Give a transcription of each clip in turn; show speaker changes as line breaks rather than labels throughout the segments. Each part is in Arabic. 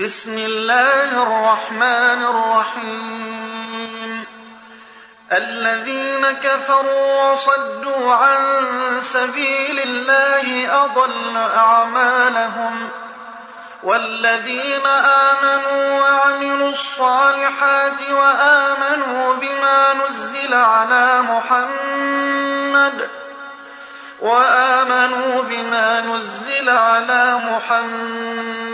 بسم الله الرحمن الرحيم. الذين كفروا وصدوا عن سبيل الله أضل أعمالهم. والذين آمنوا وعملوا الصالحات وآمنوا بما نزل على محمد وآمنوا بما نزل على محمد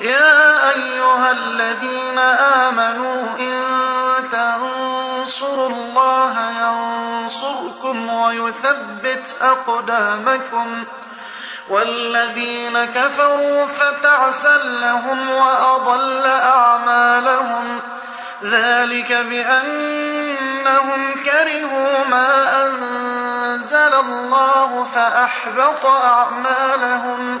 يا أيها الذين آمنوا إن تنصروا الله ينصركم ويثبت أقدامكم والذين كفروا فتعسا لهم وأضل أعمالهم ذلك بأنهم كرهوا ما أنزل الله فأحبط أعمالهم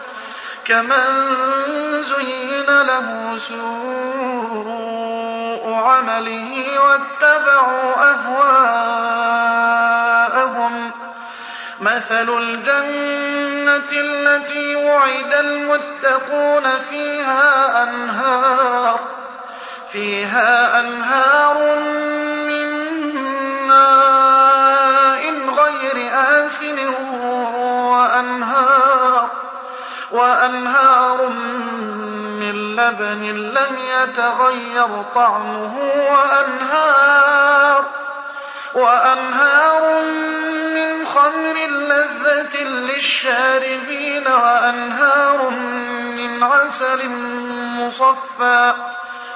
كمن زين له سوء عمله واتبعوا أهواءهم. مثل الجنة التي وعد المتقون فيها أنهار فيها أنهار وأنهار من لبن لم يتغير طعمه وأنهار وأنهار من خمر لذة للشاربين وأنهار من عسل مصفى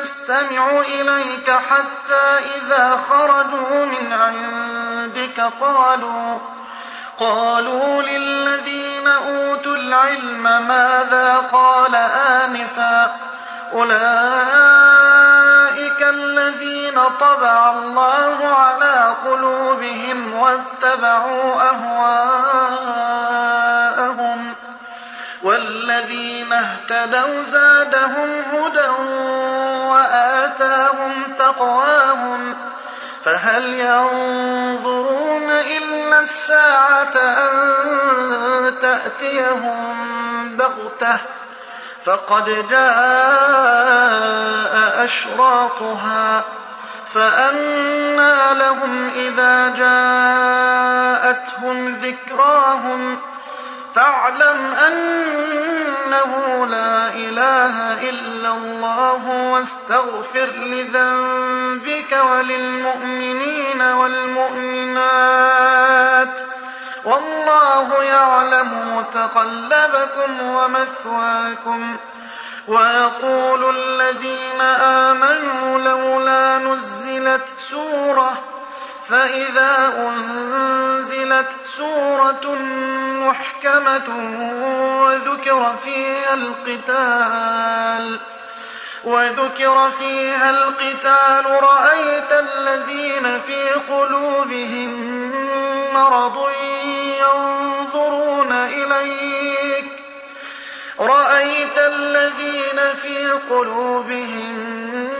من يستمع إليك حتى إذا خرجوا من عندك قالوا قالوا للذين أوتوا العلم ماذا قال آنفا؟ أولئك الذين طبع الله على قلوبهم واتبعوا أهواءهم والذين اهتدوا زادهم هدى وآتاهم تقواهم فهل ينظرون إلا الساعة أن تأتيهم بغتة فقد جاء أشراطها فأنى لهم إذا جاءتهم ذكراهم فاعلم أنه لا إله إلا الله واستغفر لذنبك وللمؤمنين والمؤمنات والله يعلم متقلبكم ومثواكم ويقول الذين آمنوا لولا نزلت سورة فإذا أنزلت سورة محكمة وذكر فيها القتال وذكر فيها القتال رأيت الذين في قلوبهم مرض ينظرون إليك رأيت الذين في قلوبهم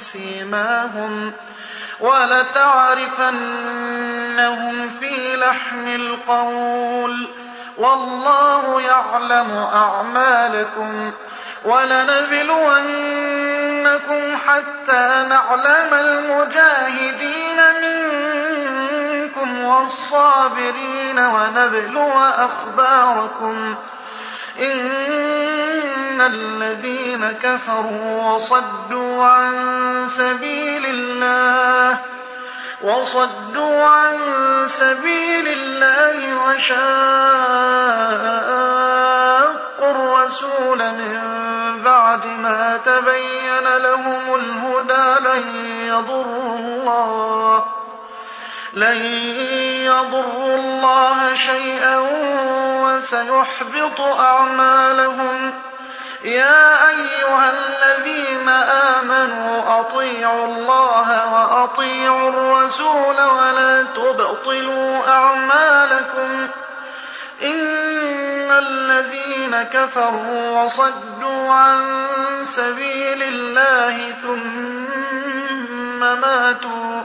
بسيماهم ولتعرفنهم في لحن القول والله يعلم أعمالكم ولنبلونكم حتى نعلم المجاهدين منكم والصابرين ونبلو أخباركم إن الذين كفروا وصدوا عن سبيل الله وصدوا عن سبيل الله وشاقوا الرسول من بعد ما تبين لهم الهدى لن يضروا الله لن يضروا الله شيئا وسيحبط أعمالهم يا أيها الذين آمنوا أطيعوا الله وأطيعوا الرسول ولا تبطلوا أعمالكم إن الذين كفروا وصدوا عن سبيل الله ثم ماتوا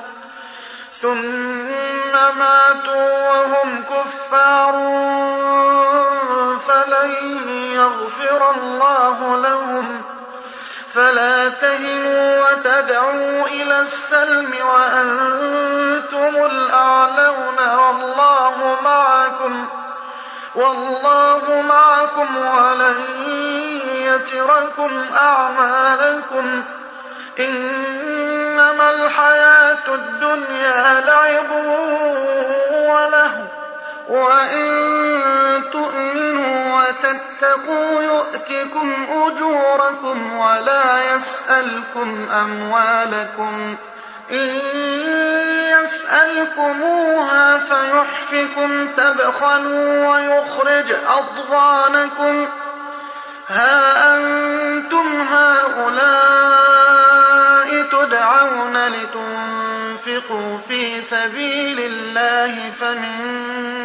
ثم ماتوا وهم كفار فلن يغفر الله لهم فلا تهنوا وتدعوا إلى السلم وأنتم الأعلون والله معكم والله معكم ولن يتركم أعمالكم إنما الحياة الدنيا لعب وله وإن تؤمنوا وتتقوا يؤتكم أجوركم ولا يسألكم أموالكم إن يسألكموها فيحفكم تبخلوا ويخرج أضغانكم ها أنتم هؤلاء تدعون لتنفقوا في سبيل الله فمنكم من